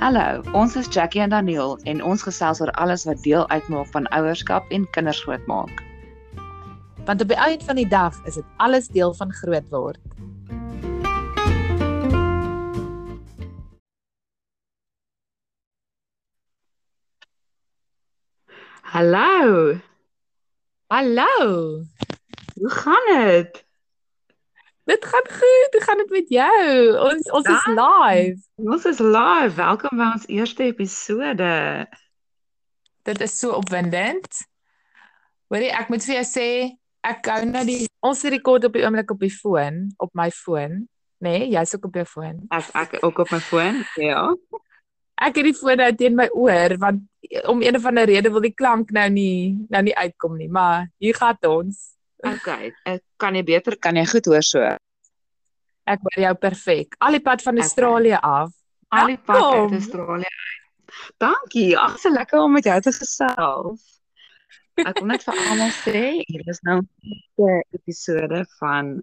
Hallo, ons is Jackie en Daniel en ons gesels oor alles wat deel uitmaak van ouerskap en kinders grootmaak. Want op die einde van die dag is dit alles deel van groot word. Hallo. Hallo. Hoe gaan dit? Dit gaan goed. Hoe gaan dit met jou? Ons ons is live. Ons is live. Welkom by ons eerste episode. Dit is so opwindend. Hoorie, ek moet vir jou sê, ek hou nou die ons rekord op die oomblik op die foon, op my foon, nê? Nee, jy's ook op jou foon. Ek ek ook op my foon. Ja. Ek het die foon nou teen my oor want om een of ander rede wil die klank nou nie nou nie uitkom nie, maar hier gaan ons. Okay, ek kan jy beter kan jy goed hoor so. Ek hoor jou perfek. Al die pad van Australië af. Al die pad uit Australië. Dankie. Ag, so lekker om met jou te gesels. Ek wil net vir almal sê, hier is nou 'n episode van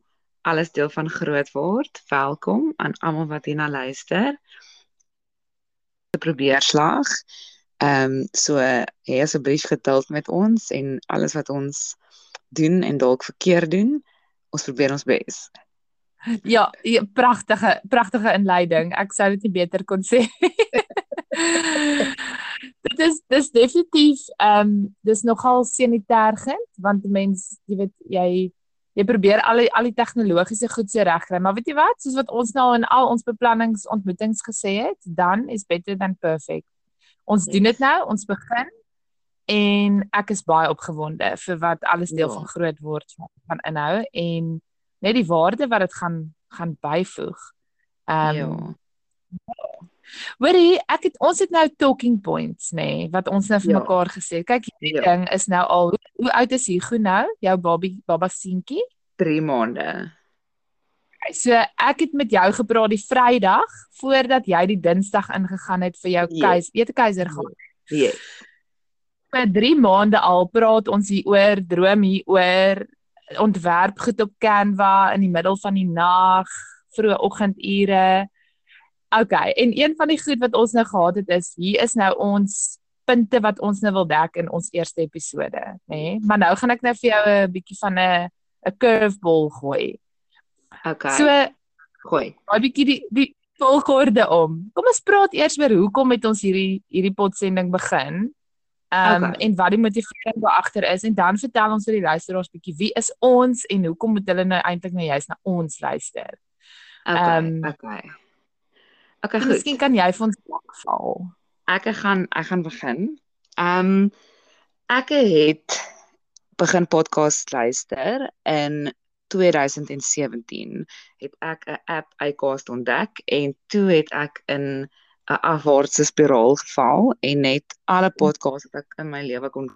Alles deel van groot word. Welkom aan almal wat hierna luister. Te probeer slag. Ehm um, so hê asseblief geduld met ons en alles wat ons doen en dalk verkeerd doen. Ons probeer ons bes. Ja, ja, pragtige pragtige inleiding. Ek sou dit nie beter kon sê. dit is dis definitief ehm um, dis nogal sanitêrgend want mens jy weet jy jy probeer al die al die tegnologiese goed se regkry, maar weet jy wat? Soos wat ons nou in al ons beplannings ontmoetings gesê het, dan is better than perfect. Ons yes. doen dit nou, ons begin en ek is baie opgewonde vir wat alles deel ja. van groot word van inhou en net die waarde wat dit gaan gaan byvoeg. Ehm um, ja. Hoorie, ek het ons het nou talking points nê nee, wat ons nou vir ja. mekaar gesê. Kyk, hierdie ja. ding is nou al hoe, hoe oud is Hugo nou? Jou babie baba seentjie? 3 maande. So ek het met jou gepraat die Vrydag voordat jy die Dinsdag ingegaan het vir jou ja. keis, eet keiser gaan. Ja. Vir 3 maande al praat ons hier oor droom hier oor ontwerp goed op Canva in die middel van die nag, vroeë oggendure. Okay, en een van die goed wat ons nou gehad het is hier is nou ons punte wat ons nou wil dek in ons eerste episode, nê? Nee? Maar nou gaan ek nou vir jou 'n bietjie van 'n 'n curveball gooi. Okay. So gooi. Daai bietjie die die volgorde om. Kom ons praat eers oor hoekom het ons hierdie hierdie potsending begin? Ehm um, okay. en wat die motivering daar agter is en dan vertel ons vir die luisteraars bietjie wie is ons en hoekom moet hulle nou eintlik nou juist na ons luister. Ehm um, okay. Okay, goed. Miskien kan jy vir ons val. Ek gaan ek gaan begin. Ehm um, ek het begin podcast luister in 2017 het ek 'n app iCast ontdek en toe het ek in 'n afwaartse spiraal geval en net alle podcasts wat ek in my lewe kon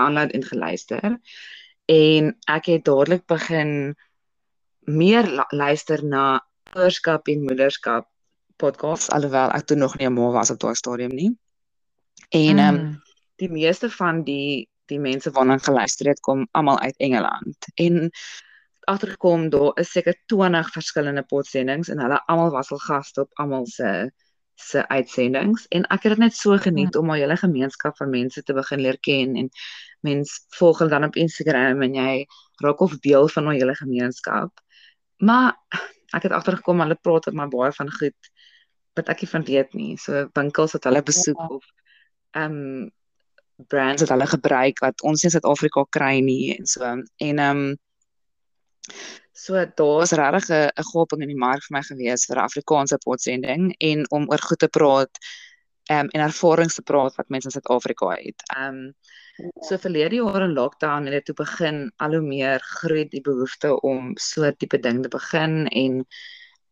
aanlaat en geluister. En ek het dadelik begin meer luister na ouerskap en moederskap podcasts alhoewel ek toe nog nie 'n ma was op daai stadium nie. En ehm um, die meeste van die die mense waarna ek geluister het kom almal uit Engeland. En agtergekom daar is seker 20 verskillende podsendings en hulle almal was al gaste op almal se se uitsendings en ek het dit net so geniet ja. om 'n hele gemeenskap van mense te begin leer ken en mens volg hulle dan op Instagram en jy raak of deel van 'n hele gemeenskap. Maar ek het agtergekom hulle praat met my baie van goed wat ek nie van weet nie. So winkels wat hulle besoek ja. of ehm um, brands wat hulle gebruik wat ons in Suid-Afrika kry nie en so en ehm um, So daar's regtig 'n 'n gaping in die mark vir my gewees vir 'n Afrikaanse potsending en om oor goed te praat ehm um, en ervarings te praat wat mense in Suid-Afrika het. Ehm um, so verlede jaar in lockdown het dit toe begin al hoe meer groei die behoefte om so tipe ding te begin en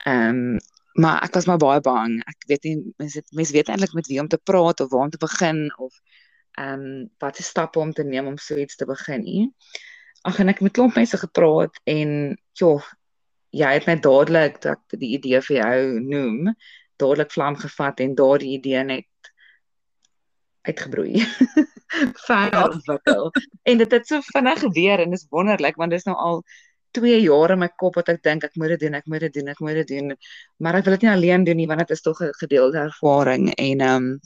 ehm um, maar ek was maar baie bang. Ek weet nie mense mense weet eintlik met wie om te praat of waar om te begin of ehm um, wat se stappe om te neem om so iets te begin nie. Ag en ek het met klomp mense gepraat en joh, jy het my dadelik dat die idee vir jou noem, dadelik vlam gevat en daardie idee net uitgebroei. Fyn ontwikkel. en dit het so vinnig gebeur en dis wonderlik want dis nou al 2 jaar in my kop wat ek dink ek moet dit doen, ek moet dit doen, ek moet dit doen. Maar ek wil dit nie alleen doen nie want dit is tog 'n gedeelde ervaring en ehm um,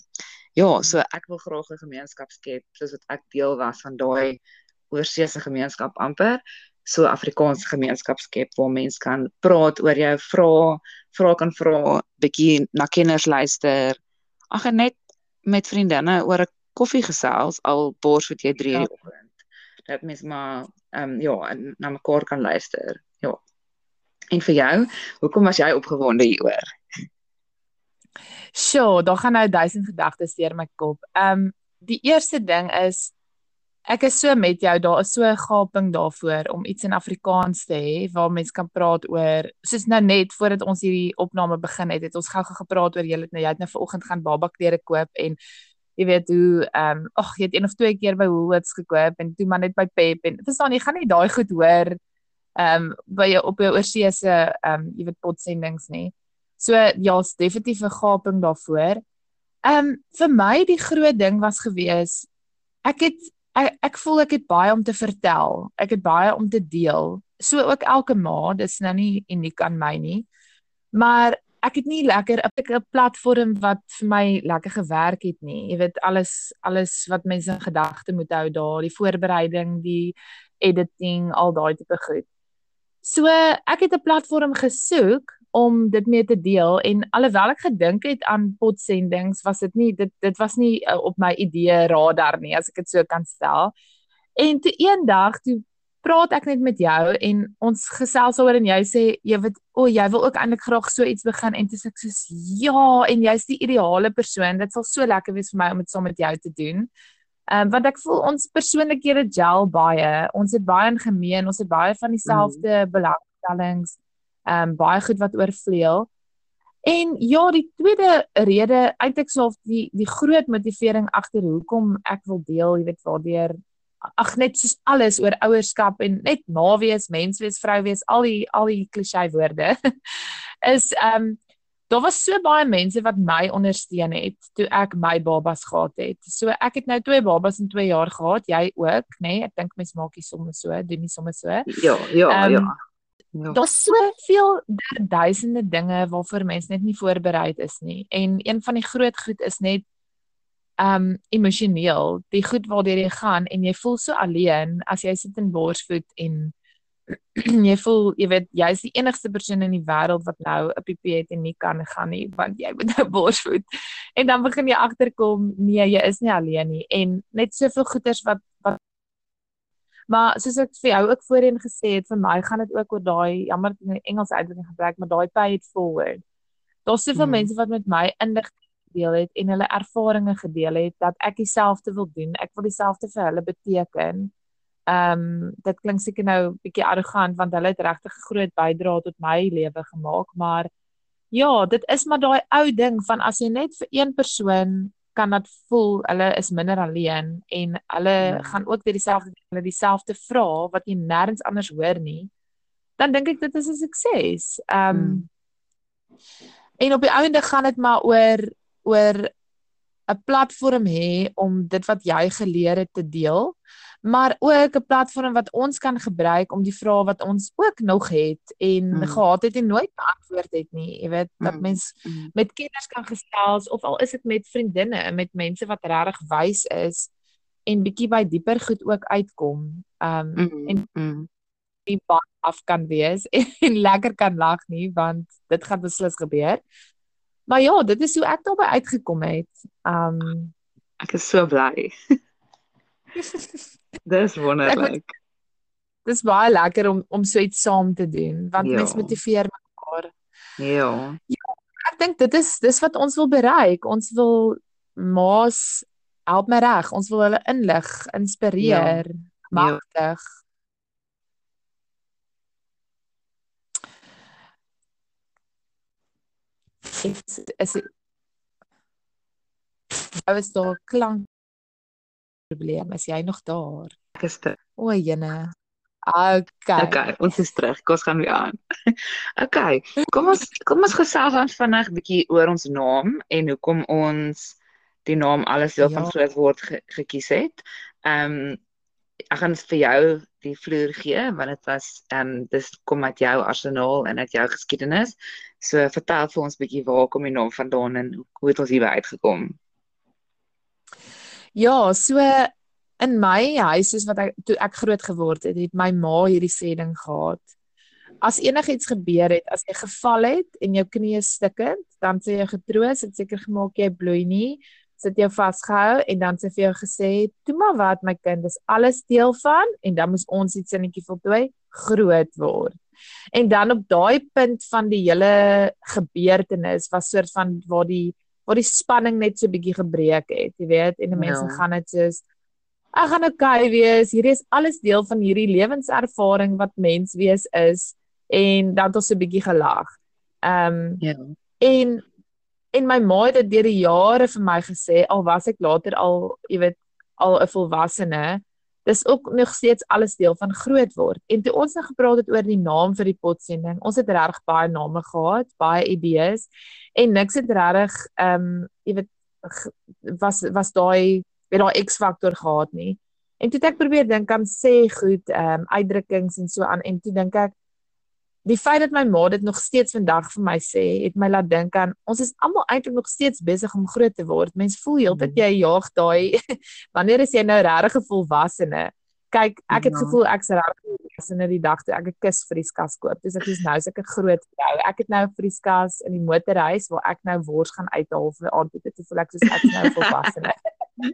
ja, so ek wil graag 'n gemeenskap skep soos wat ek deel was van daai oorseese gemeenskap amper so Afrikaanse gemeenskap skep waar mense kan praat oor jou vra, vra kan vra, bietjie na kinders luister. Ag net met vriendinne oor 'n koffie gesels al bors wat jy 3 uur die oggend. Dat mens maar ehm um, ja, na mekaar kan luister. Ja. En vir jou, hoekom was jy opgewonde hieroor? Sjoe, daar gaan nou duisend gedagtes deur my kop. Ehm um, die eerste ding is ek is so met jou, daar is so 'n gaping daarvoor om iets in Afrikaans te hê waar mense kan praat oor soos nou net voordat ons hierdie opname begin het, het ons gou-gou gepraat oor jy het nou jy het nou vanoggend gaan baba klere koop en jy weet hoe ehm um, ag jy het een of twee keer by Woolworths gekoop en toe maar net by Pep en verstaan jy gaan nie daai goed hoor ehm um, by jou op jou oorseese ehm um, jy weet potsendings nie. So ja, is definitief 'n gaping daarvoor. Ehm um, vir my die groot ding was gewees ek het ek ek voel ek het baie om te vertel. Ek het baie om te deel. So ook elke ma, dis nou nie uniek aan my nie. Maar ek het nie lekker 'n platform wat vir my lekker gewerk het nie. Jy weet alles alles wat mense in gedagte moet hou daar, die voorbereiding, die editing, al daai tipe goed. So ek het 'n platform gesoek om dit mee te deel en alhoewel ek gedink het aan potsendings was dit nie dit dit was nie uh, op my idee radar nie as ek dit so kan stel. En toe eendag toe praat ek net met jou en ons gesels oor en jy sê jy weet o oh, jy wil ook eintlik graag so iets begin en dis ek sê ja en jy's die ideale persoon dit sal so lekker wees vir my om dit saam met jou te doen. Ehm um, want ek voel ons persoonlikhede gel baie. Ons het baie in gemeen. Ons het baie van dieselfde mm. belangstellings ehm um, baie goed wat oorvleuel. En ja, die tweede rede, eintlik sou die die groot motivering agter hoekom ek wil deel, jy weet waardeur ag net soos alles oor ouerskap en net ma wees, mens wees, vrou wees, al die al die klisjé woorde is ehm um, daar was so baie mense wat my ondersteun het toe ek my babas gehad het. So ek het nou twee babas in 2 jaar gehad, jy ook, nê? Nee? Ek dink mens maak nie sommer so, doen nie sommer so. Ja, ja, um, ja. Ja. Daar's soveel duisende dinge waarvoor mens net nie voorberei is nie. En een van die groot goed is net um emosioneel, die goed waartoe jy gaan en jy voel so alleen as jy sit in borsvoet en jy voel jy weet jy's die enigste persoon in die wêreld wat nou 'n PP het en nie kan gaan nie want jy moet nou borsvoet. En dan begin jy agterkom, nee, jy is nie alleen nie en net soveel goeters wat Maar soos ek vir jou ook voorheen gesê het, vir my gaan dit ook oor daai jammer in die Engelse uitdrukking gebruik, maar daai pay it forward. Daar's soveel hmm. mense wat met my inligting gedeel het en hulle ervarings gedeel het dat ek dieselfde wil doen. Ek wil dieselfde vir hulle beteken. Ehm um, dit klink seker nou bietjie arrogant want hulle het regtig 'n groot bydrae tot my lewe gemaak, maar ja, dit is maar daai ou ding van as jy net vir een persoon kan dat voel hulle is minder alleen en hulle hmm. gaan ook weer dieselfde hulle dieselfde vra wat jy nêrens anders hoor nie dan dink ek dit is 'n sukses. Ehm um, hmm. en op die einde gaan dit maar oor oor 'n platform hê om dit wat jy geleer het te deel maar ook 'n platform wat ons kan gebruik om die vrae wat ons ook nog het en mm. gehad het en nooit beantwoord het nie. Jy weet dat mm. mens mm. met kinders kan gesels of al is dit met vriendinne, met mense wat regtig wys is en bietjie by dieper goed ook uitkom. Um mm. en mm. die baan af kan wees en, en lekker kan lag nie want dit gaan beslis gebeur. Maar ja, dit is hoe ek daarbey uitgekom het. Um ek is so bly. Dis wonderlik. Dis baie lekker om om so iets saam te doen want ja. mense motiveer mekaar. Ja. Ja, ek dink dit is dis wat ons wil bereik. Ons wil maas help my reg. Ons wil hulle inlig, inspireer, ja. magtig. Ja. Is is Daar daar klank probleem. Is jy nog daar? Ek is terug. O, jene. Okay. Okay, ons is terug. Kom ons gaan weer aan. Okay. Kom ons kom ons gesels dan vinnig bietjie oor ons naam en hoekom ons die naam alles deel ja. van groot word ge gekies het. Ehm um, ek gaan vir jou die vloer gee want dit was ehm um, dis kom uit jou arsenaal en uit jou geskiedenis. So vertel vir ons bietjie waar kom die naam vandaan en hoe het ons hierby uitgekom? Ja, so in my huis soos wat ek toe ek groot geword het, het my ma hierdie sê ding gehad. As enigiets gebeur het, as jy geval het en jou knie is stikkend, dan sê jy getroos, dit seker gemaak jy bloei nie sit jou vasgehou en dan sê vir jou gesê, "Toe maar wat my kind, dis alles deel van" en dan moes ons iets sinnetjie voltooi groot word. En dan op daai punt van die hele gebeurtenis was soort van waar die waar die spanning net so bietjie gebreek het, jy weet, en die ja. mense gaan dit soos Ek gaan okay wees. Hierdie is alles deel van hierdie lewenservaring wat mens wees is en dan het ons 'n bietjie gelag. Ehm um, ja. En en my ma het dit deur die jare vir my gesê al was ek later al jy weet al 'n volwassene dis ook nog steeds alles deel van groot word. En toe ons nou gepraat het oor die naam vir die potsending ons het reg baie name gehad baie idees en niks het reg ehm um, jy weet was was daai weet daai X faktor gehad nie. En toe het ek probeer dink aan sê goed ehm um, uitdrukkings en so aan en toe dink ek die feit dat my ma dit nog steeds vandag vir my sê, het my laat dink aan ons is almal eintlik nog steeds besig om groot te word. Mense voel heeltyd mhm. jy jaag daai wanneer is jy nou regtig 'n volwassene? Kyk, ek het ja. gevoel ek's regtig volwassene die dag toe ek 'n kus vir die skas koop. Dis ek is nou so 'n groot vrou. Ek het nou vir die skas in die motorhuis waar ek nou wors gaan uithaal vir aandete te voel ek soos ek nou volwassene.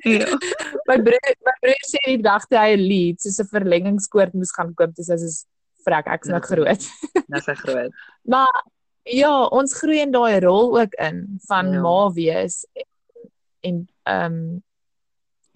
Ja. my broer, my broer sê die dag toe hy 'n lead soos 'n verlengingskoord moes gaan koop, dis as vrek, ek's nou groot. Nou sy groot. maar ja, ons groei in daai rol ook in van ja. ma wees en ehm um,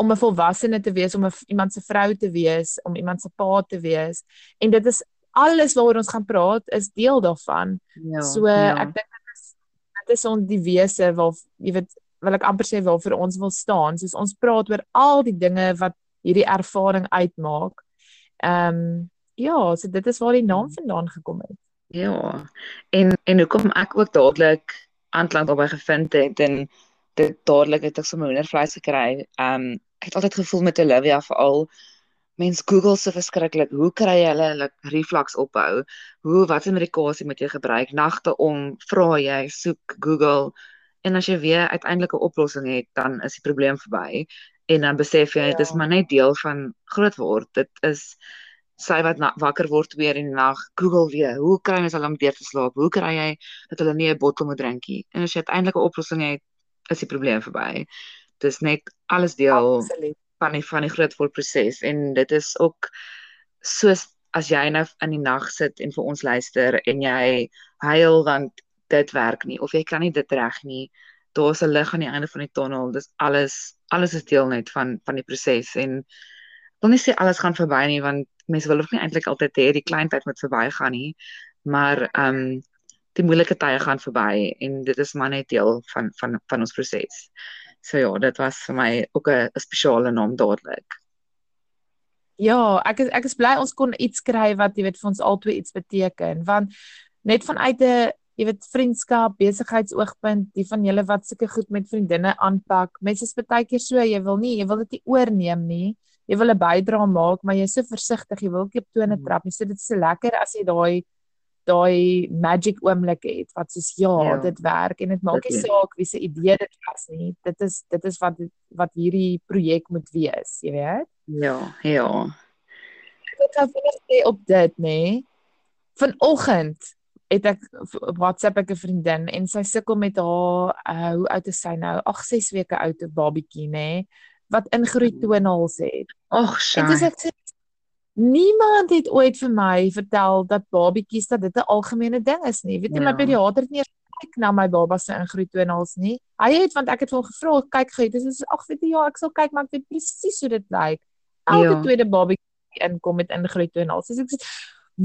om 'n volwassene te wees, om 'n iemand se vrou te wees, om iemand se pa te wees. En dit is alles waaroor ons gaan praat is deel daarvan. Ja, so ja. ek dink dit is dit is ons die wese waar jy weet wil ek amper sê waar vir ons wil staan. Soos ons praat oor al die dinge wat hierdie ervaring uitmaak. Ehm um, ja, so dit is waar die naam hmm. vandaan gekom het. Ja. En en hoekom ek ook dadelik aanklank daarbey gevind het en dit dadelik het ek sommer hoendervleis gekry. Um ek het altyd gevoel met Olivia veral mens Google se verskriklik. Hoe kry jy hulle hulle reflux ophou? Hoe wat se medikasie moet jy gebruik? Nagte om vra jy soek Google en as jy weer uiteindelik 'n oplossing het, dan is die probleem verby en dan besef jy ja. dit is maar net deel van groot word. Dit is sy wat wakker word weer in die nag, Google weer, hoe kry mens hulle om deur te slaap? Hoe kry jy dat hulle nie 'n bottel moet drink nie? En as jy uiteindelik 'n oplossing het, is die probleem verby. Dis net alles deel Absoluut. van die van die groot volproses en dit is ook soos as jy nou in die nag sit en vir ons luister en jy huil want dit werk nie of jy kan nie dit reg nie. Daar's 'n lig aan die einde van die tonnel. Dis alles alles is deel net van van die proses en wil nie sê alles gaan verby nie want mense wil ook nie eintlik altyd hê die klein tyd moet verbygaan nie, maar ehm um, die moeilike tye gaan verby en dit is maar net deel van van van ons proses. So ja, dit was vir my ook 'n spesiale naam dadelik. Ja, ek is ek is bly ons kon iets kry wat jy weet vir ons albei iets beteken, want net vanuit 'n jy weet vriendskap, besigheidsoogpunt, die van julle wat sulke goed met vriendinne aanpak, mense is baie keer so, jy wil nie, jy wil dit nie oorneem nie jy wil 'n bydrae maak, maar jy's so versigtig, jy wil nie op tone mm. trap nie. So dit is so lekker as jy daai daai magic oomblik het wat soos ja, ja, dit werk en dit maak nie saak wie se idee dit was nie. Dit is dit is wat wat hierdie projek moet wees, jy weet? Ja, ja. Ek het vir op dit, nê. Vanoggend het ek op WhatsApp ek 'n vriendin en sy sukkel met haar uh, hoe oud is sy nou? 8, 6 weke oud 'n babietjie, nê wat ingroei tonals het. Ag, sy. Dit is ek niemand het ooit vir my vertel dat babietjies dat dit 'n algemene ding is nie. Weet jy, ja. my pediater het nie kyk na my baba se ingroei tonals nie. Hy het want ek het hom gevra, kyk gou, dit is ag weet jy ja, ek sal kyk maar ek weet presies hoe dit lyk. Elke ja. tweede babietjie inkom met ingroei tonals. So ek sê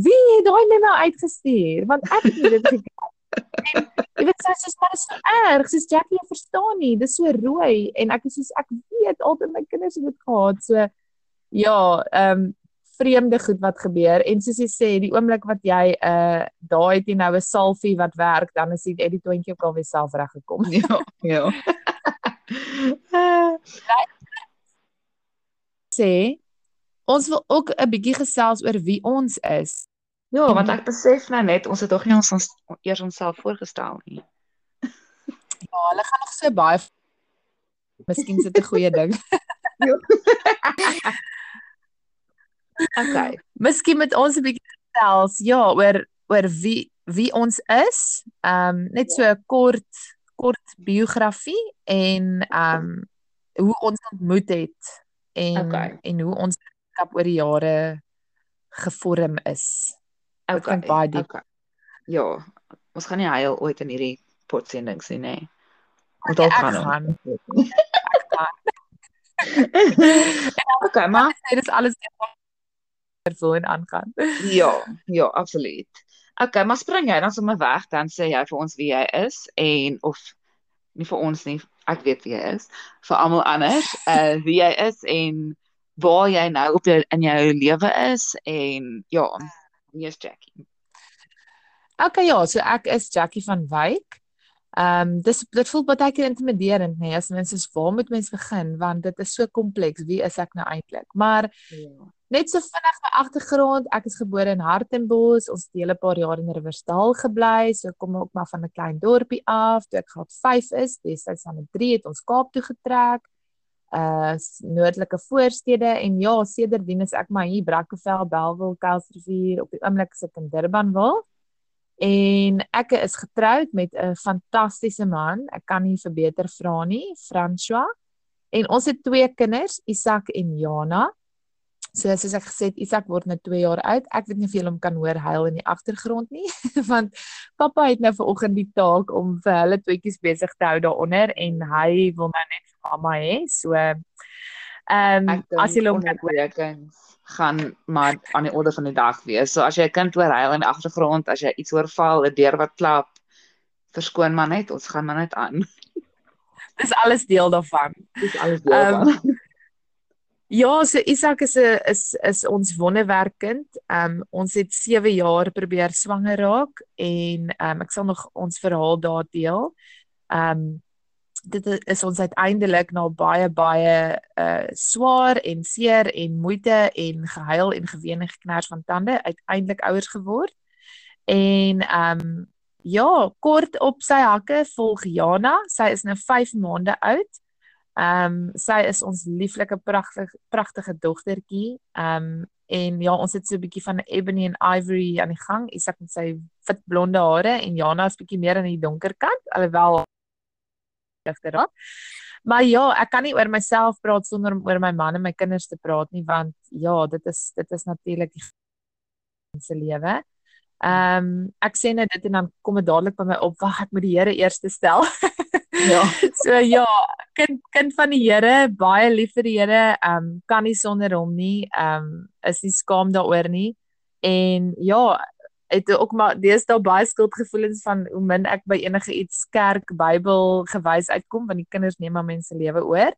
wie het daai nou uitgestuur? Want ek het dit gekry. Jy weet sy sê maar is so erg, sies Jackie jy verstaan nie, dis so rooi en ek is soos ek weet altyd my kinders het dit gehad. So ja, ehm um, vreemde goed wat gebeur en soos jy sê die oomblik wat jy 'n uh, daai het jy nou 'n salfie wat werk, dan is dit die twintjie ook al weer self reg gekom. Ja, ja. sê ons wil ook 'n bietjie gesels oor wie ons is. Ja, want ek besef nou net ons het tog nie ons, ons eers onsself voorgestel nie. Ja, hulle gaan nog so baie Miskien is dit 'n goeie ding. okay. Miskien met ons 'n bietjie gesels ja oor oor wie wie ons is. Ehm um, net so 'n kort kort biografie en ehm um, hoe ons ontmoet het en Okay. en hoe ons kap oor die jare gevorm is. Dit Okay. klink baie diep. Okay. Ja, ons gaan nie huil ooit in hierdie potsendings nie, nê. Moet dalk Ek gaan. gaan. okay, maar Dit is alles wat voel en aangaan. ja, ja, absoluut. Okay, maar spring jy dan sommer weg dan sê jy vir ons wie jy is en of nie vir ons nie, ek weet wie jy is, vir almal anders, uh wie jy is en waar jy nou op jou in jou lewe is en ja, wie is Jackie? Okay ja, so ek is Jackie van Wyk. Ehm um, dis dit voel baie keer intimiderend nê nee, as mense sê waar moet mens begin want dit is so kompleks wie is ek nou eintlik? Maar Ja. net so vinnig my agtergrond, ek is gebore in Hartenbos, ons het 'n hele paar jaar in Riversdal gebly, so kom ook maar van 'n klein dorpie af. Toe ek graad 5 is, destyds aan 'n 3 het ons Kaap toe getrek. Uh noordelike voorstede en ja, sedertdien is ek maar hier Brackenfell, Bellville, Kuilsrivier op die oomblik ek in Durbanville. En ek is getroud met 'n fantastiese man. Ek kan nie verbeter vra nie, François. En ons het twee kinders, Isak en Jana. So soos ek gesê het, Isak word nou 2 jaar oud. Ek weet nie of jy hom kan hoor huil in die agtergrond nie, want pappa het nou vanoggend die taak om vir hulle tweeetjies besig te hou daaronder en hy wil nou net vir mamma hê. So ehm um, as jy hom kan hoor, onderbrekings gaan maar aan die orde van die dag wees. So as jy 'n kind hoor huil in die agtergrond, as jy iets hoor val, 'n deur wat klap, verskoon maar net, ons gaan maar net aan. dis alles deel daarvan. Dis alles deel Ehm, van. Ja, so Isak is 'n is is ons wonderwerkkind. Ehm um, ons het 7 jaar probeer swanger raak en ehm um, ek sal nog ons verhaal daar deel. Ehm um, dit is ons uiteindelik na baie baie uh swaar en seer en moeite en gehuil en geween en geknars van tande uiteindelik ouers geword. En ehm um, ja, kort op sy hakke volg Jana. Sy is nou 5 maande oud. Ehm um, sy is ons lieflike pragtige pragtige dogtertjie. Ehm um, en ja, ons het so 'n bietjie van ebony en ivory aan die gang. Isak met sy wit blonde hare en Jana is bietjie meer aan die donker kant, alhoewel ligter raak. Maar ja, ek kan nie oor myself praat sonder om oor my man en my kinders te praat nie want ja, dit is dit is natuurlik die se lewe. Ehm um, ek sê net dit en dan kom dit dadelik by my op, wag, ek moet die Here eers stel. Ja. So ja, kind kind van die Here, baie lief vir die Here, ehm um, kan nie sonder hom nie. Ehm um, is nie skaam daaroor nie. En ja, het ook maar deesdae baie skuldgevoelens van hoe min ek by enige iets kerk, Bybel gewys uitkom want die kinders neem maar mense lewe oor.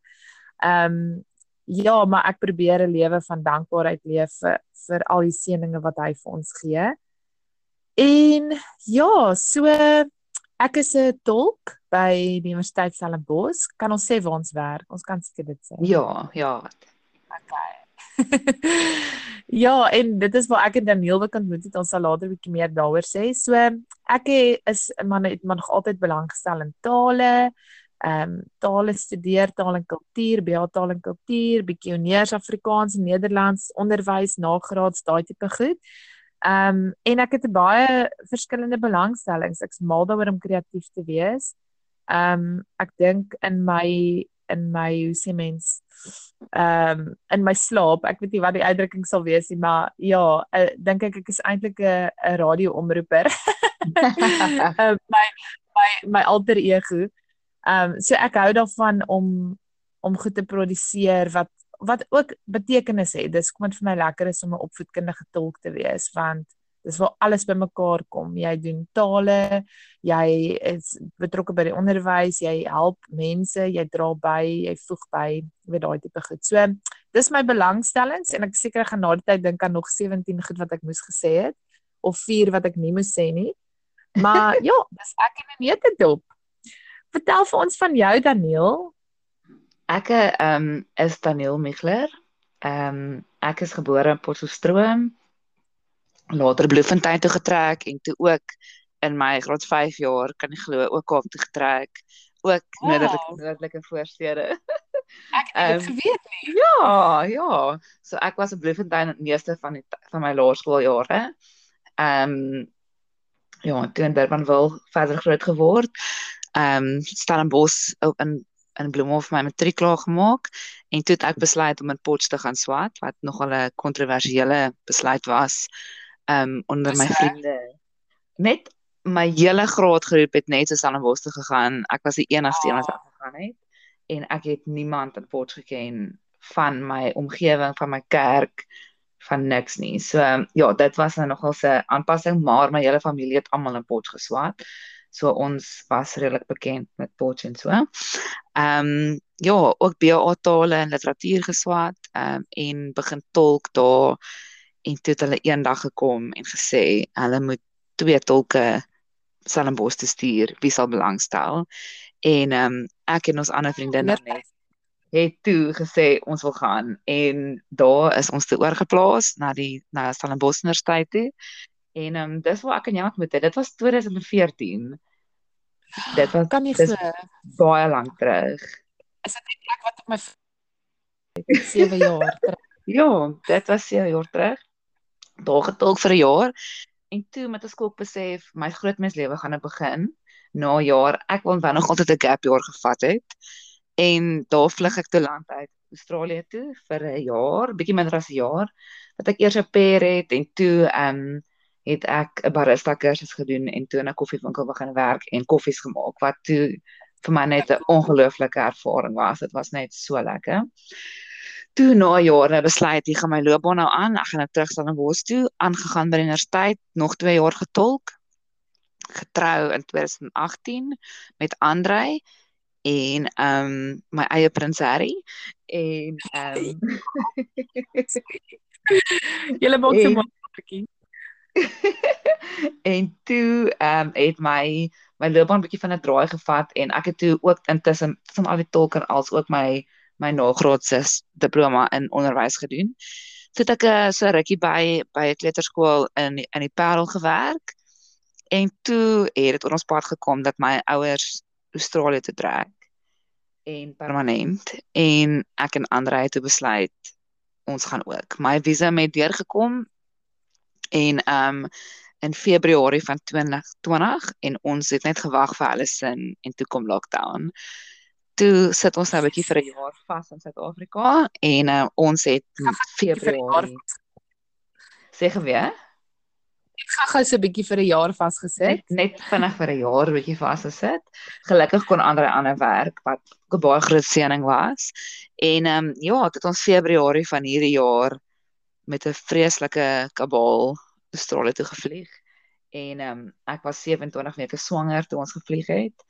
Ehm um, ja, maar ek probeer 'n lewe van dankbaarheid leef vir vir al die seëninge wat hy vir ons gee. En ja, so ek is 'n tolk by die Universiteit Stellenbosch. Kan ons sê waar ons werk? Ons kan seker dit sê. Ja, ja. ja, en dit is waar ek en Daniel ook ontmoet het. Ons sal later 'n bietjie meer daaroor sê. So ek is 'n man het maar nog altyd belang gestel in tale. Ehm um, tale studeer, taal en kultuur, BA taal en kultuur, bietjie honeurs Afrikaans en Nederlands, onderwys, nagraads, daai tipe goed. Ehm um, en ek het baie verskillende belangstellings. Ek's mal daaroor om kreatief te wees. Ehm um, ek dink in my in my hoe sê mens ehm um, in my slaap, ek weet nie wat die uitdrukking sal wees nie, maar ja, uh, dink ek ek is eintlik 'n 'n radioomroeper. uh, my my my alter ego. Ehm um, so ek hou daarvan om om goed te produseer wat wat ook betekenis het. Dis kom dit vir my lekker is om 'n opvoedkundige tolk te wees want dis waar alles bymekaar kom. Jy doen tale, jy is betrokke by die onderwys, jy help mense, jy dra by, jy voeg by, jy weet daai tipe goed. So dis my belangstellings en ek seker gaan na die tyd dink aan nog 17 goed wat ek moes gesê het of 4 wat ek nie moes sê nie. Maar ja, dis ek in 'n neutedop. Vertel vir ons van jou Daniel. Ek ehm um, is Daniel Michler. Ehm um, ek is gebore in Potchefstroom. Later Bloemfontein toe getrek en toe ook in my graad 5 jaar kan jy glo ook Kaap toe getrek. Ook Wow. noordelike noordelike voorstede. Ek het dit Ehm, geweet nie. Ja, ja. So ek was op Bloemfontein die meeste van die van my laerskooljare. Ehm um, ja, toe in Durbanville verder groot geword. Ehm um, Stellenbosch in in Bloemhof my matriek klaar gemaak en toe het ek besluit om in Potch te gaan swat wat nogal 'n kontroversiële besluit was. Ehm um, onder my Hoeso? vriende. Net my hele graadgroep het net so Stellenbosch toe gegaan. Ek was die enigste een wat Ah. gegaan het en ek het niemand in Potch geken van my omgewing, van my kerk, van niks nie. So ja, dit was nou nogal 'n aanpassing, maar my hele familie het almal in Potch geswat. So ons was redelik bekend met Potch en so. Ehm um, ja, ook BA tale en literatuur geswat, ehm um, en begin tolk daar en toe het hulle eendag gekom en gesê hulle moet twee tolke Stellenbosch te stuur wie sal belangstel. En ehm um, ek en ons ander vriendinne net het toe gesê ons wil gaan en daar is ons toe oorgeplaas na die na Stellenbosch Universiteit toe. En ehm um, dis waar ek en jou ontmoet het. Dit was 2014. Dit was Kan nie dis glo. baie lank terug. Is dit die plek wat op my 7 jaar terug. Ja, dit was 7 jaar terug. Daar getolk vir 'n jaar en toe met 'n skok besef my grootmenslewe gaan nou begin na 'n jaar. Ek wou dan nog altyd 'n gap jaar gevat het. En daar vlug ek te land uit Australië toe vir 'n jaar, bietjie minder as 'n jaar. Dat ek eers 'n pair het en toe ehm um, het ek 'n barista kursus gedoen en toe in 'n koffiewinkel begin werk en koffies gemaak wat toe vir my net 'n ongelooflike ervaring was. Dit was net so lekker. Toe na jare besluit ek gaan my loopbaan nou aan. Ek gaan nou terug Stellenbosch toe, aangegaan by die universiteit, nog 2 jaar getolk. Getrou in 2018 met Andrei en ehm um, my eie prins Harry en ehm um, Julle maak so En- maklikie. en toe ehm um, het my my loopbaan bietjie van 'n draai gevat en ek het toe ook intussen tussen al die tolk en als ook my my nagraadse diploma in onderwys gedoen. Toe het ek 'n so rukkie by by 'n kleuterskool in in die Parel gewerk. En toe het dit oor ons pad gekom dat my ouers Australië toe trek en permanent en ek en Andre het toe besluit ons gaan ook. My visa het deurgekom en ehm um, in Februarie van 2020 en ons het net gewag vir hulle sin en toe kom lockdown. Toe sit ons nou 'n bietjie vir 'n jaar vas in Suid-Afrika en uh, ons het Februarie sê geweet Ek gaan gou so 'n bietjie vir 'n jaar vasgesit. net net vinnig vir 'n jaar bietjie vasgesit. Gelukkig kon ander ander werk wat 'n baie groot seëning was. En ehm um, ja, het ons Februarie van hierdie jaar met 'n vreeslike kabaal Australië toe gevlieg. En ehm um, ek was 27 weke swanger toe ons gevlieg het.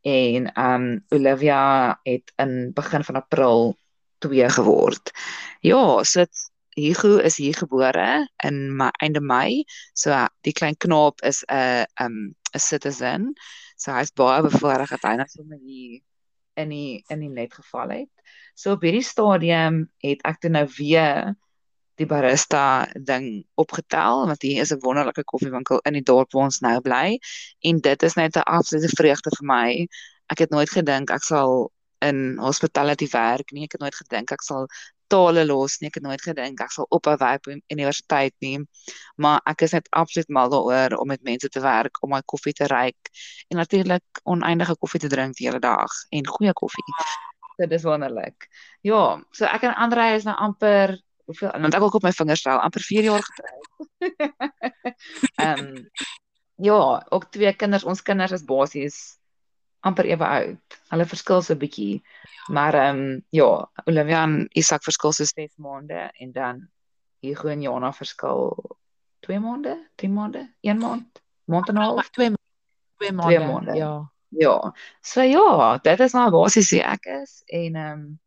En ehm um, Olivia het in begin van April 2 geword. Ja, so dit Hugo is hier gebore in my einde Mei. So die klein knaap is 'n um 'n citizen. So hy's baie bevoorreg dat hy nou sommer hier in die in die net geval het. So op hierdie stadium het ek toe nou weer die barista ding opgetel want hier is 'n wonderlike koffiewinkel in die dorp waar ons nou bly en dit is net 'n absolute vreugde vir my. Ek het nooit gedink ek sal in hospitality werk nie. Ek het nooit gedink ek sal tale los nie. Ek het nooit gedink ek sal ophou werk by universiteit nie. Maar ek is net absoluut mal daaroor om met mense te werk, om my koffie te ruik en natuurlik oneindige koffie te drink die hele dag en goeie koffie. Dit is wonderlik. Ja, so ek en Andre is nou amper hoeveel want ek ook op my vingers tel, amper 4 jaar getroud. Ehm um, ja, ook twee kinders. Ons kinders is basies amper ewe oud. Hulle verskil so 'n bietjie. Maar ehm um, ja, Olivia en Isak verskil so 6 maande en dan Hugo en Jana verskil 2 maande, 3 maande, 1 maand, maand en 'n half. 2 2 maande. maande. Ja. Ja. So ja, dit is nou basies wie ek is en ehm um,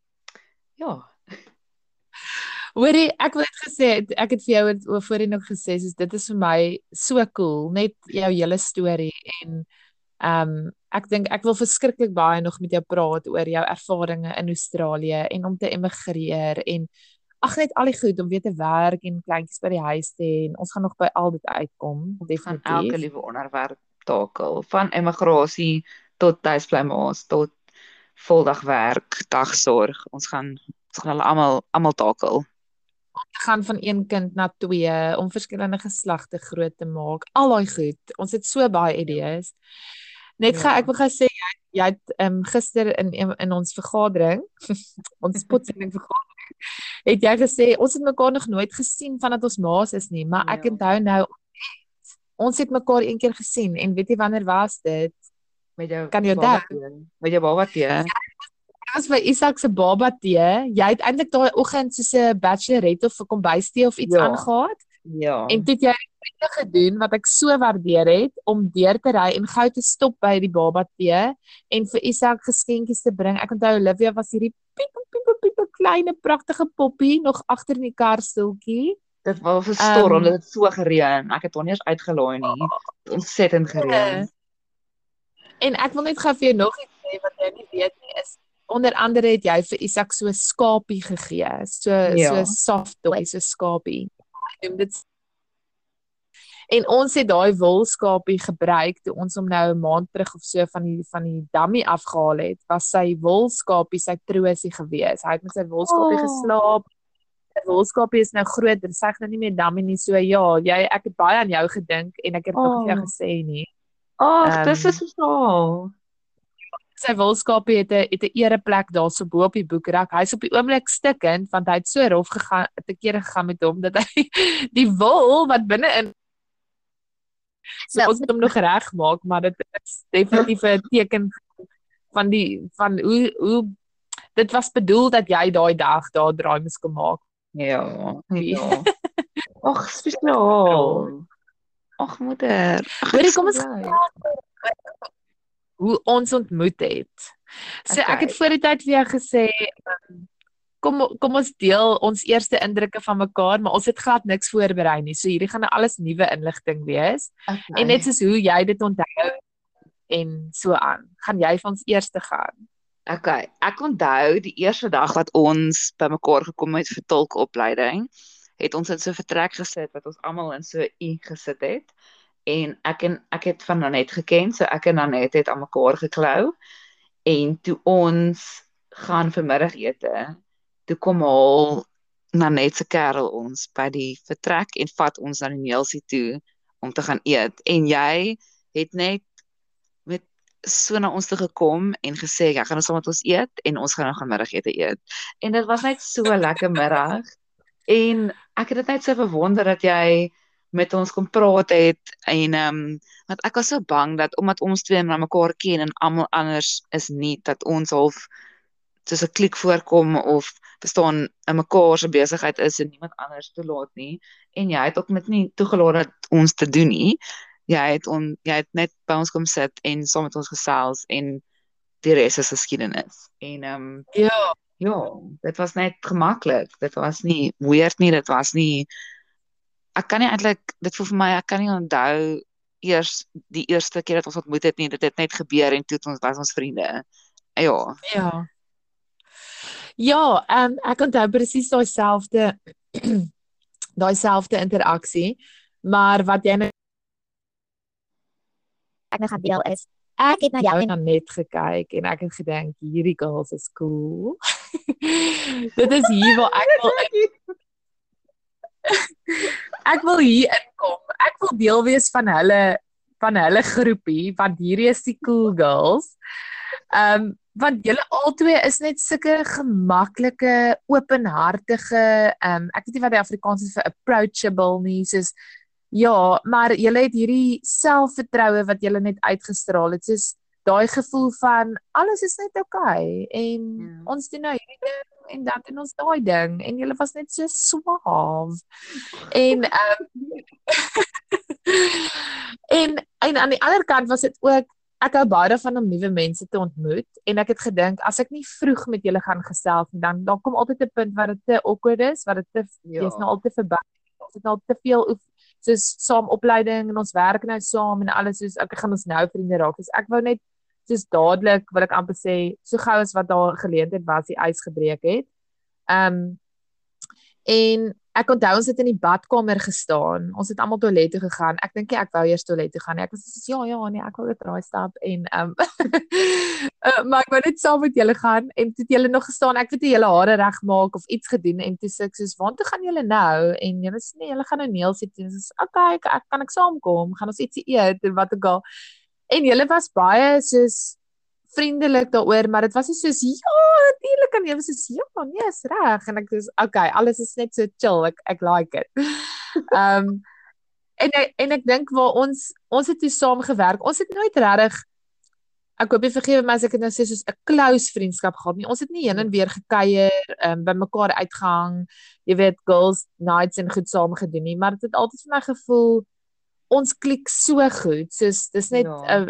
ja, Hoorie, ek wil net gesê ek het vir jou het- o- voorheen ook gesê soos dit is vir my so cool, net jou hele storie en ehm um, ek dink ek wil verskriklik baie nog met jou praat oor jou ervarings in Australië en om te emigreer en ag net al die goed om weer te werk en kleintjies by die huis te hê en ons gaan nog by al dit uitkom definitief. elke liewe onderwerp takel, van emigrasie tot tuisbly ma's tot voldag werk, dagsorg. Ons gaan ons gaan hulle almal almal takel. Gaan van een kind na twee om verskillende geslagte groot te maak. Al daai goed. Ons het so baie idees. Net Ja. gou ek wil gou sê jy jy het ehm gister in in ons vergadering, ons spotsending vergadering, het jy gesê ons het mekaar nog nooit gesien vandat ons maas is nie, maar ek Ja. onthou nou ons het mekaar een keer gesien en weet jy wanneer was dit? Met jou Kan jy onthou? Met jou baba tee. Dit was by Isak se baba tee. Jy het eintlik daai oggend soos 'n bachelorette of 'n kombuistee of iets Ja. aangegaan. Ja. En het jy dit gedoen wat ek so waardeer het om deur te ry en gou te stop by die baba tee en vir Isak geskenkies te bring. Ek onthou Olivia was hierdie piep piep piep kleine pragtige poppie nog agter in die karstoeltjie. Dit was 'n storm, Ehm, dit het so gereën. Ek het hom nie eens uitgelaai nie. Ontsettend gereën. En ek wil net gou vir jou nog iets sê wat jy nie weet nie is onder andere het jy vir Isak so skapie gegee. So Ja. so soft toy, so skapie. Noem dit En ons het daai wolskapie gebruik toe ons hom nou 'n maand terug of so van die van die dummy afgehaal het. Was sy wolskapie sy troosie gewees. Hy het met sy wolskapie Oh. geslaap. Die wolskapie is nou groter. Sy is nou nie meer dummy nie. So ja, jy ek het baie aan jou gedink en ek het nog nie jou Oh. gesê nie. Ag, dis Ehm, is so. Sy wilskapie het 'n het 'n ereplek daarso bo op die boekrak. Hy's op die oomblik stikkend want hy het so rof gegaan te kere gegaan met hom dat hy die wol wat binne-in so Ja. ons moet hom nog regmaak, maar dit is definitief 'n teken van die van hoe hoe dit was bedoel dat jy daai dag daar draai moes kom maak. Ja, ja. Ag, spesiaal. Ag moeder. Hoorie, kom ons. Hoe ons ontmoet het. So ek het Okay. voor die tyd vir jou gesê um, kom kom ons deel ons eerste indrukke van mekaar, maar ons het glad niks voorberei nie. So hierdie gaan nou alles nuwe inligting wees. Okay. En net soos hoe jy dit onthou en so aan. Gaan jy van ons eerste gaan? Okay, ek onthou die eerste dag wat ons bymekaar gekom het vir tolkopleiding, het ons in so 'n vertrek gesit wat ons almal in so 'n U gesit het. En ek en ek het van Nanet geken, so ek en Nanet het aan mekaar geklou. En toe ons gaan vir middagete, toe kom haal Nanet se kerel ons by die vertrek en vat ons na die Neelsie toe om te gaan eet. En jy het net met so na ons toe gekom en gesê jy gaan ons saam met ons eet en ons gaan nou gaan middagete eet. En dit was net so 'n lekker middag. En ek het dit net so verwonder dat jy met ons kom praat het en ehm um, want ek was so bang dat omdat ons twee na mekaar ken en almal anders is nie dat ons half soos 'n klik voorkom of verstaan in mekaar se besigheid is en niemand anders toelaat nie en jy het ook met nie toegelaat dat ons te doen nie jy het on jy het net by ons kom sit en saam met ons gesels en die res is geskiedenis. En ehm um, Ja, ja, dit was net gemaklik. Dit was nie weird nie, dit was nie ek kan nie eintlik dit voel vir my ek kan nie onthou eers die eerste keer dat ons ontmoet het nie, dit het net gebeur en toe het ons was ons vriende. Ja. ja. Ja, ehm ek onthou presies daai selfde daai selfde interaksie, maar wat jy nou ek nou gaan deel is ek het na jou en nou net gekyk en ek het gedink hierdie girls is cool. Dit is hier waar ek wil ek wil hier inkom. Ek wil deel wees van hulle van hulle groepie want hierdie is die cool girls. Ehm um, want julle albei is net sulke gemaklike, openhartige, ehm um, ek weet nie wat die Afrikaans is vir approachable nie, soos ja, maar julle het hierdie selfvertroue wat julle net uitgestraal het, soos daai gevoel van alles is net oukei okay, en Ja. ons doen nou hierdie ding en dan doen ons daai ding en julle was net so swaaf. En ehm en en aan die ander kant was dit ook ek hou baie daarvan om nuwe mense te ontmoet en ek het gedink as ek nie vroeg met julle gaan gesels nie dan dan kom altyd 'n punt waar dit te awkward is, waar dit te Ja. jy's nou al te verby. Ons het nou te veel oef, soos saam opleiding en ons werk nou saam en alles soos ek gaan ons nou vriende raak. Dus ek wou net soos dadelik wil ek amper sê so gou as wat daar geleentheid was die ys gebreek het. Ehm En ek onthou ons het in die badkamer gestaan. Ons het almal toilet toe gegaan. Ek dink ek wou eers toilet toe gaan. Ek was so ja, ja, nee, ek wou net draai stap en ehm um, uh, maar ek wou net saam met julle gaan en toe het julle nog gestaan. Ek het julle hare regmaak of iets gedoen en toe sê ek soos, "Waar toe gaan julle nou?" En julle sê, "Nee, julle gaan nou nails sit." En soos, "Okay, ek, ek kan ek saamkom? Gaan ons ietsie eet en wat ook al." En julle was baie soos vriendelik daaroor, maar dit was nie soos ja, natuurlik kan jy was soos ja, nee, is reg en ek sê okay, alles is net so chill. Ek ek like it. Ehm um, en en ek dink waar ons ons het toe saam gewerk. Ons het nooit regtig ek hoop jy vergewe my as ek dit nou sê soos 'n close vriendskap gehad nie. Ons het nie heen en weer gekuier, ehm um, by mekaar uitgehang, jy weet, girls nights en goed saam gedoen nie, maar dit het altyd vir my gevoel ons klik so goed. Soos dis net 'n ja. uh,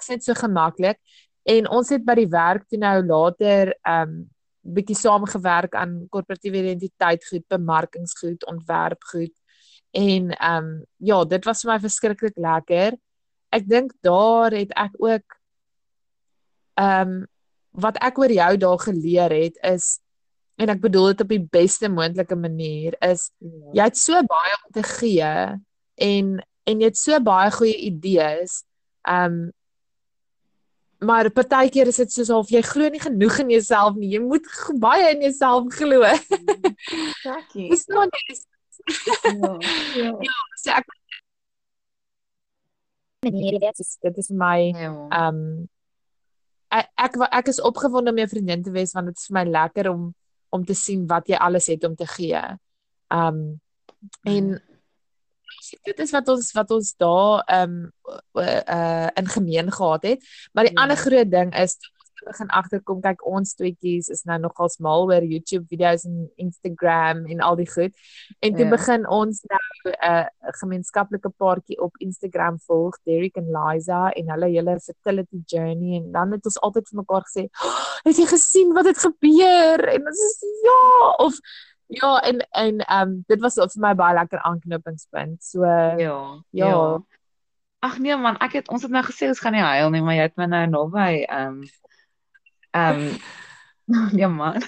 is net so gemaklik. En ons het by die werk toe nou later um bietjie saamgewerk aan korporatiewe identiteit goed, bemarkingsgoed, ontwerp goed. En um ja, dit was vir my verskriklik lekker. Ek dink daar het ek ook um wat ek oor jou daar geleer het is en ek bedoel dit op die beste moontlike manier is ja. jy het so baie om te gee en en jy het so baie goeie idees. Um maar partykeer is dit soos of jy glo nie genoeg in jouself nie. Jy moet baie in jouself glo. Dankie. Dis nog nie. Ja. Ja, ja so ek Meneer, dit is dit is my Ja. um ek ek, ek is opgewonde om jou vriendin te wees want dit is vir my lekker om om te sien wat jy alles het om te gee. Um en dit is wat ons wat ons daar ehm um, uh, uh in gemeen gehad het. Maar die ja. ander groot ding is begin agterkom kyk ons tweetjies is nou nogal mal oor YouTube video's en Instagram en al die goed. En toe ja. begin ons nou 'n uh, gemeenskaplike paartjie op Instagram volg, Derek en Liza en hulle hele fertility journey en dan het ons altyd vir mekaar gesê, oh, "Het jy gesien wat het gebeur?" En ons is ja of Ja, en en ehm um, dit was vir my baie lekker aanknopingspunt. So Ja. ja. ja. Ag nee man, ek het ons het nou gesê ons gaan nie huil nie, maar jy het my nou naby ehm ehm ja man.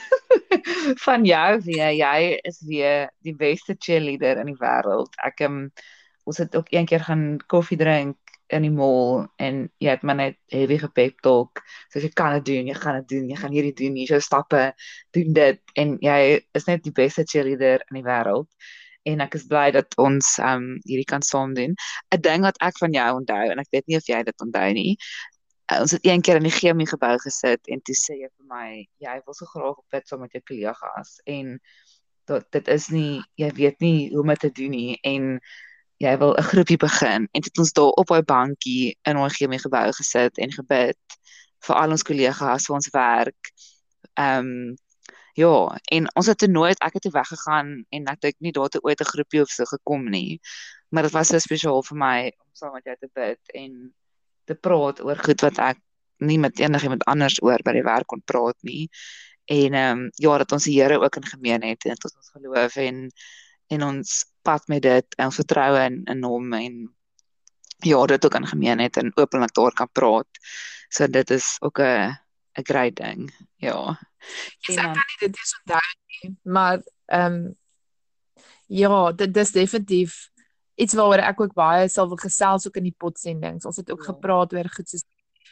Van jou weer, jy is weer die beste cheerleader in die wêreld. Ek um, ons het ook een keer gaan koffie drink in die mall en jy het my net heavy gepep talk. So jy kan dit doen, jy gaan dit doen, jy gaan hierdie doen, hier so stappe, doen dit en jy is net die beste cheerleader in die wêreld. En ek is bly dat ons um hierdie kan saam doen. 'n Ding wat ek van jou onthou en ek weet nie of jy dit onthou nie. Uh, ons het een keer in die chemie gebou gesit en toe sê jy vir my jy wil so graag op pit saam met jou kollegas en dat dit is nie jy weet nie hoe om dit te doen nie en jy wil 'n groepie begin en dit ons daar op daai bankie in ons chemie gebou gesit en gebid vir al ons kollegas vir ons werk. Ehm um, ja, en ons het toe nooit ek het toe weggegaan en ek dink nie daar het ooit 'n groepie of so gekom nie. Maar dit was so spesiaal vir my om saam met jou te bid en te praat oor goed wat ek nie met enigiemand anders oor by die werk kon praat nie. En ehm um, ja, dat ons die Here ook in gemeen het en tot ons geloof en en ons pad met dit en ons vertroue in in hom en ja, dit ook in gemeenheid en openlik daar kan praat. So dit is ook 'n 'n great ding. Ja. Yes, ek kan nie dit eens onthou nie, maar ehm um, ja, dit dis definitief iets waaroor ek ook baie sal wil gesels ook in die potsendings. Ons het ook ja. gepraat oor goed soos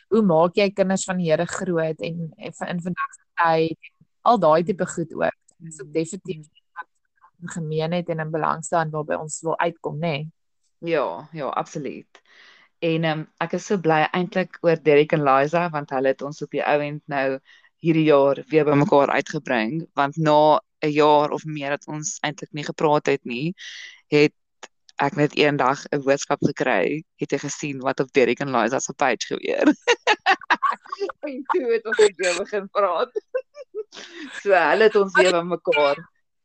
hoe maak jy kinders van die Here groot en en in vandag se tyd al daai tipe goed ook. Dit is ook definitief gemeen het en in belang staan waarby ons wil uitkom, nê? Nee? Ja, ja, absoluut. En um, ek is so bly eintlik oor Derek en Liza want hulle het ons op die ouend nou hierdie jaar weer bymekaar uitgebring want na 'n jaar of meer dat ons eintlik nie gepraat het nie, het ek net eendag 'n een boodskap gekry, het jy gesien wat op Derek en Liza se page gebeur. en toe het ons weer begin praat. so hulle het ons weer bymekaar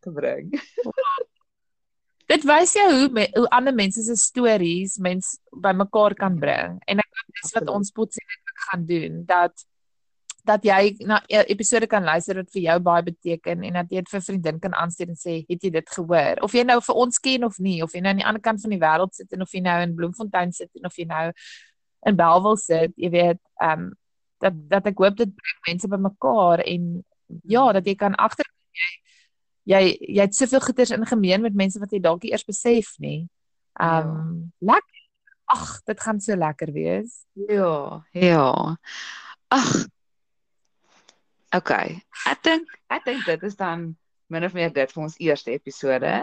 gebring. Dit wys jou hoe me, hoe ander mense se stories mens bymekaar kan bring. En ek dink dis wat ons potsending gaan doen dat dat jy na e, episode kan luister wat vir jou baie beteken en dat jy dit vir vriendin kan aanstuur en sê het jy dit gehoor? Of jy nou vir ons ken of nie of jy nou aan die ander kant van die wêreld sit en of jy nou in Bloemfontein sit en of jy nou in Bellville sit jy weet ehm um, dat dat ek hoop dit bring mense bymekaar en ja dat jy kan agterkom jy jy jy het soveel goeders in gemeen met mense wat jy dalk nie eers besef nie. Um lekker. Ag, dit gaan so lekker wees. Ja, ja. Ag. Okay. Ek dink ek dink dit is dan min of meer dit vir ons eerste episode.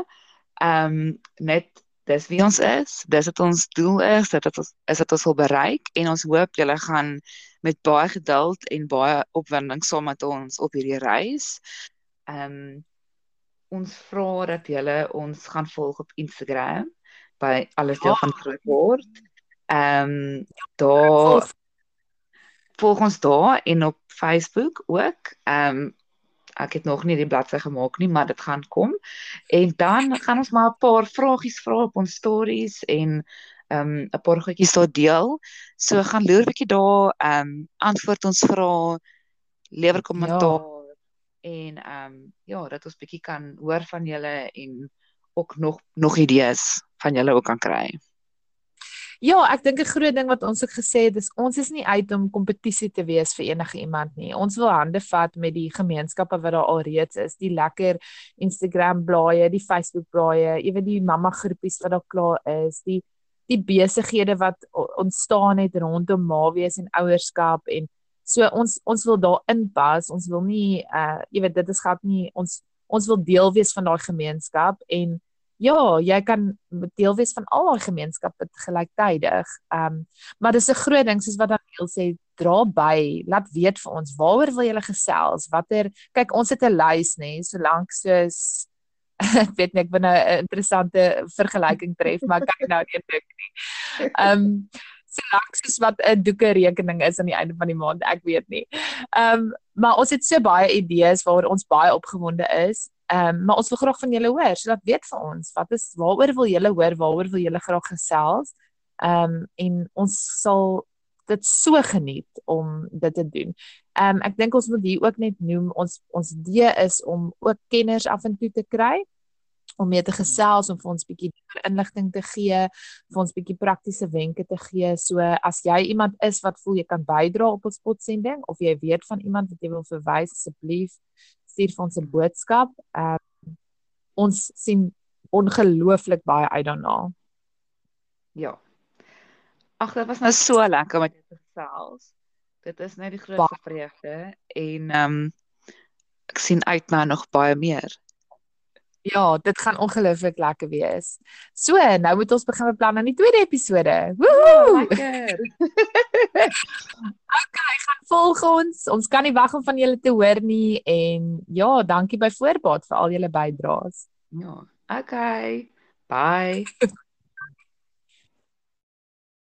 Ehm um, net dis wie ons is, dis wat ons doel is, dit wat ons is wat ons wil bereik en ons hoop julle gaan met baie geduld en baie opwinding saam met ons op hierdie reis. Ehm um, ons vra dat julle ons gaan volg op Instagram by alles deel Ja. van groot word. Ehm um, daar volg ons daar en op Facebook ook. Ehm um, ek het nog nie die bladsy gemaak nie, maar dit gaan kom. En dan gaan ons maar 'n paar vragies vra op ons stories en ehm um, 'n paar goedjies daar deel. So gaan loer bietjie daar, ehm um, antwoord ons vrae, lewer kommentaar en ehm um, ja, dat ons bietjie kan hoor van julle en ook nog nog idees van julle ook kan kry. Ja, ek dink 'n groot ding wat ons ook gesê het is ons is nie uit om kompetisie te wees vir enige iemand nie. Ons wil hande vat met die gemeenskappe wat daar alreeds is, die lekker Instagram blaaie, die Facebook blaaie, ewe die mamma groepies wat daar klaar is, die die besighede wat ontstaan het rondom mawees en ouerskap en so ons ons wil daar inpas. Ons wil nie uh jy weet dit is glad nie ons ons wil deel wees van daai gemeenskap en Ja, jy kan deel wees van al daai gemeenskappe gelyktydig. Ehm um, maar dis 'n groot ding soos wat Daniel sê, dra by, laat weet vir ons waaroor wil julle gesels? Watter kyk ons het 'n lys nê, solank soos ek weet nie ek wil nou 'n interessante vergelyking tref, maar kyk nou nie dink nie. Ehm um, solank soos wat 'n doeke rekening is aan die einde van die maand, ek weet nie. Ehm um, maar ons het so baie idees waaroor ons baie opgewonde is. Ehm um, maar ons wil graag van julle hoor, so laat weet vir ons, wat is waaroor wil julle hoor? Waaroor wil julle graag gesels? Ehm um, en ons sal dit so geniet om dit te doen. Ehm um, ek dink ons moet hier ook net noem ons ons idee is om ook kenners af en toe te kry om mee te gesels om vir ons bietjie inligting te gee, vir ons bietjie praktiese wenke te gee. So as jy iemand is wat voel jy kan bydra op ons potsending of jy weet van iemand wat jy wil verwys asseblief stuur vir ons 'n boodskap. Ehm um, ons sien ongelooflik baie uit daarna. Ja. Ag, dit was nou so lekker om met jou te gesels. Dit is net die grootste vreugde en ehm um, ek sien uit na nog baie meer. Ja, dit gaan ongelooflik lekker wees. So, nou moet ons begin beplan aan die tweede episode. Woehoe! Lekker. gaan volg ons. Ons kan nie wag om van julle te hoor nie en ja, dankie by voorbaat vir al julle bydraes. Ja. Okay. Bye.